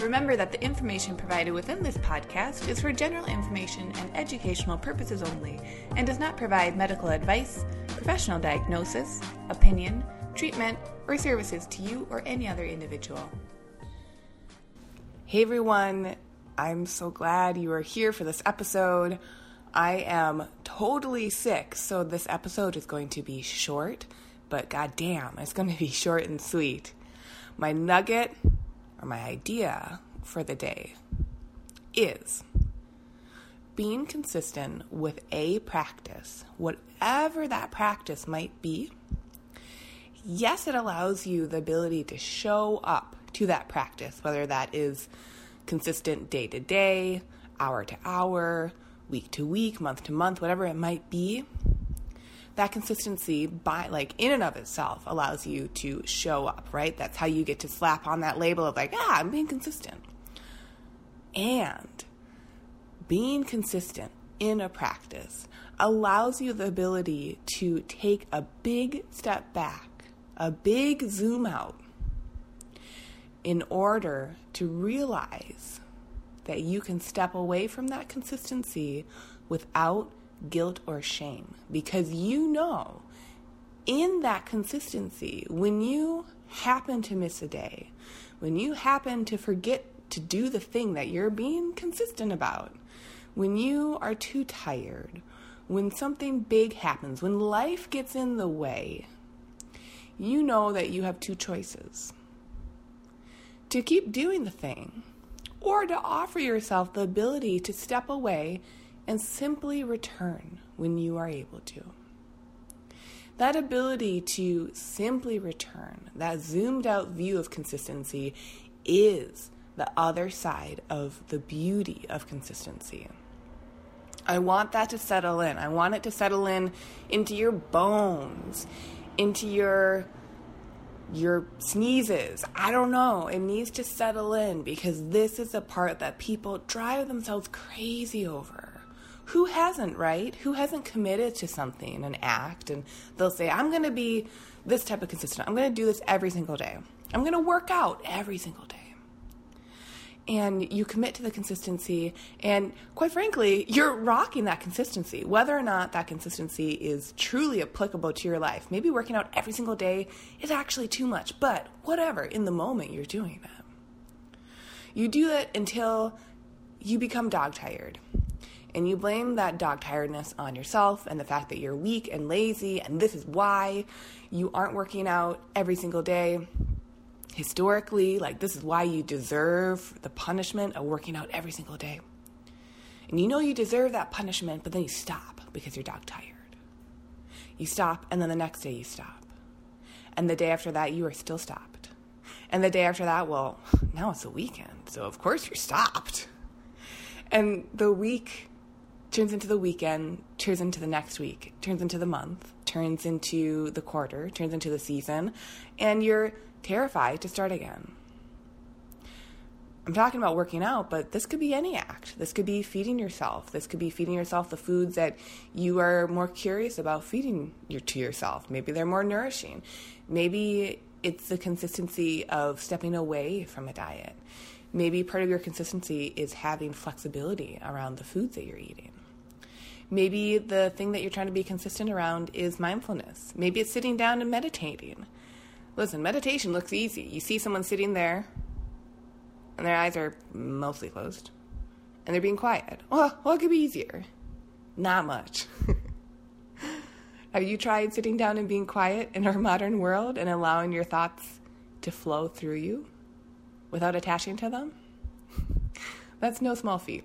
Remember that the information provided within this podcast is for general information and educational purposes only and does not provide medical advice, professional diagnosis, opinion, treatment, or services to you or any other individual. Hey everyone, I'm so glad you are here for this episode. I am totally sick, so this episode is going to be short, but goddamn, it's going to be short and sweet. My nugget or my idea for the day is being consistent with a practice, whatever that practice might be. Yes, it allows you the ability to show up to that practice, whether that is consistent day to day, hour to hour, week to week, month to month, whatever it might be that consistency by like in and of itself allows you to show up, right? That's how you get to slap on that label of like, ah, I'm being consistent. And being consistent in a practice allows you the ability to take a big step back, a big zoom out in order to realize that you can step away from that consistency without guilt or shame. Because you know in that consistency, when you happen to miss a day, when you happen to forget to do the thing that you're being consistent about, when you are too tired, when something big happens, when life gets in the way, you know that you have two choices. To keep doing the thing or to offer yourself the ability to step away and simply return when you are able to. That ability to simply return, that zoomed out view of consistency, is the other side of the beauty of consistency. I want that to settle in. I want it to settle in into your bones, into your your sneezes. I don't know. It needs to settle in because this is the part that people drive themselves crazy over who hasn't, right? Who hasn't committed to something, an act, and they'll say, I'm going to be this type of consistent. I'm going to do this every single day. I'm going to work out every single day. And you commit to the consistency, and quite frankly, you're rocking that consistency. Whether or not that consistency is truly applicable to your life, maybe working out every single day is actually too much, but whatever, in the moment, you're doing that. You do it until you become dog tired and you blame that dog tiredness on yourself and the fact that you're weak and lazy, and this is why you aren't working out every single day. Historically, like this is why you deserve the punishment of working out every single day. And you know you deserve that punishment, but then you stop because you're dog tired. You stop, and then the next day you stop. And the day after that, you are still stopped. And the day after that, well, now it's a weekend, so of course you're stopped. And the week turns into the weekend, turns into the next week, turns into the month, turns into the quarter, turns into the season, and you're terrified to start again. I'm talking about working out, but this could be any act. This could be feeding yourself. This could be feeding yourself the foods that you are more curious about feeding your, to yourself. Maybe they're more nourishing. Maybe it's the consistency of stepping away from a diet. Maybe part of your consistency is having flexibility around the foods that you're eating. Maybe the thing that you're trying to be consistent around is mindfulness. Maybe it's sitting down and meditating. Listen, meditation looks easy. You see someone sitting there and their eyes are mostly closed and they're being quiet. Well, what could be easier? Not much. Have you tried sitting down and being quiet in our modern world and allowing your thoughts to flow through you without attaching to them? That's no small feat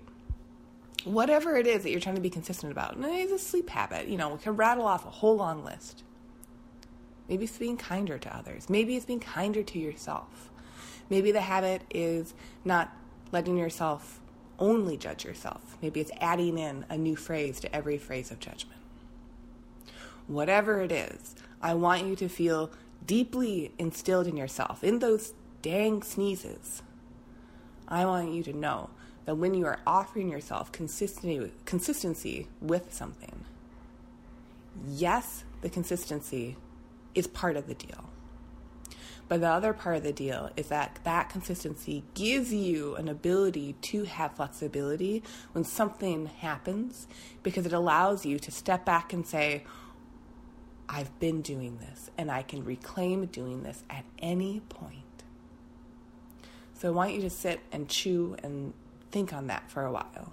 whatever it is that you're trying to be consistent about. It's a sleep habit. You know, we can rattle off a whole long list. Maybe it's being kinder to others. Maybe it's being kinder to yourself. Maybe the habit is not letting yourself only judge yourself. Maybe it's adding in a new phrase to every phrase of judgment. whatever it is, I want you to feel deeply instilled in yourself, in those dang sneezes. I want you to know that when you are offering yourself consistency, consistency with something, yes, the consistency is part of the deal. But the other part of the deal is that that consistency gives you an ability to have flexibility when something happens because it allows you to step back and say, I've been doing this and I can reclaim doing this at any point. So I want you to sit and chew and think on that for a while.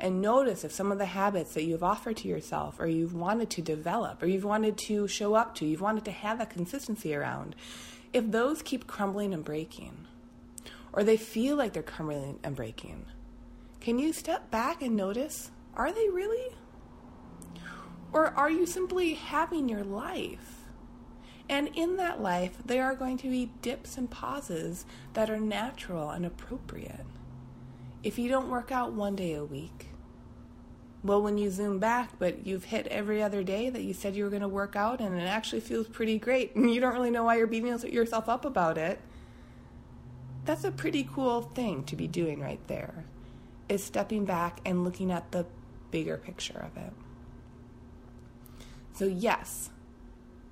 And notice if some of the habits that you've offered to yourself or you've wanted to develop or you've wanted to show up to, you've wanted to have that consistency around, if those keep crumbling and breaking, or they feel like they're crumbling and breaking, can you step back and notice are they really? Or are you simply having your life? And in that life, there are going to be dips and pauses that are natural and appropriate. If you don't work out one day a week, well, when you zoom back, but you've hit every other day that you said you were going to work out and it actually feels pretty great, and you don't really know why you're beating yourself up about it, that's a pretty cool thing to be doing right there, is stepping back and looking at the bigger picture of it. So, yes,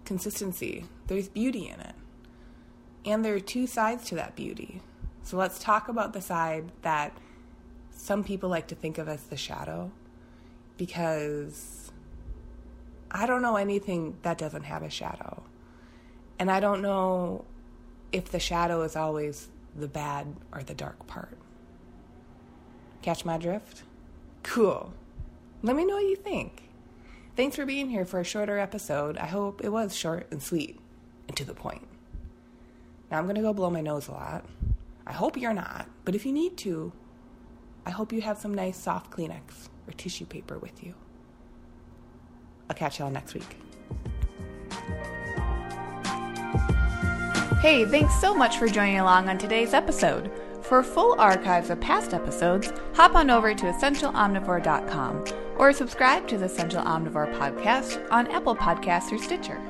consistency, there's beauty in it. And there are two sides to that beauty. So, let's talk about the side that some people like to think of as the shadow because I don't know anything that doesn't have a shadow. And I don't know if the shadow is always the bad or the dark part. Catch my drift? Cool. Let me know what you think. Thanks for being here for a shorter episode. I hope it was short and sweet and to the point. Now I'm going to go blow my nose a lot. I hope you're not, but if you need to, I hope you have some nice soft Kleenex or tissue paper with you. I'll catch y'all next week. Hey, thanks so much for joining along on today's episode. For full archives of past episodes, hop on over to essentialomnivore.com or subscribe to the Essential Omnivore podcast on Apple Podcasts or Stitcher.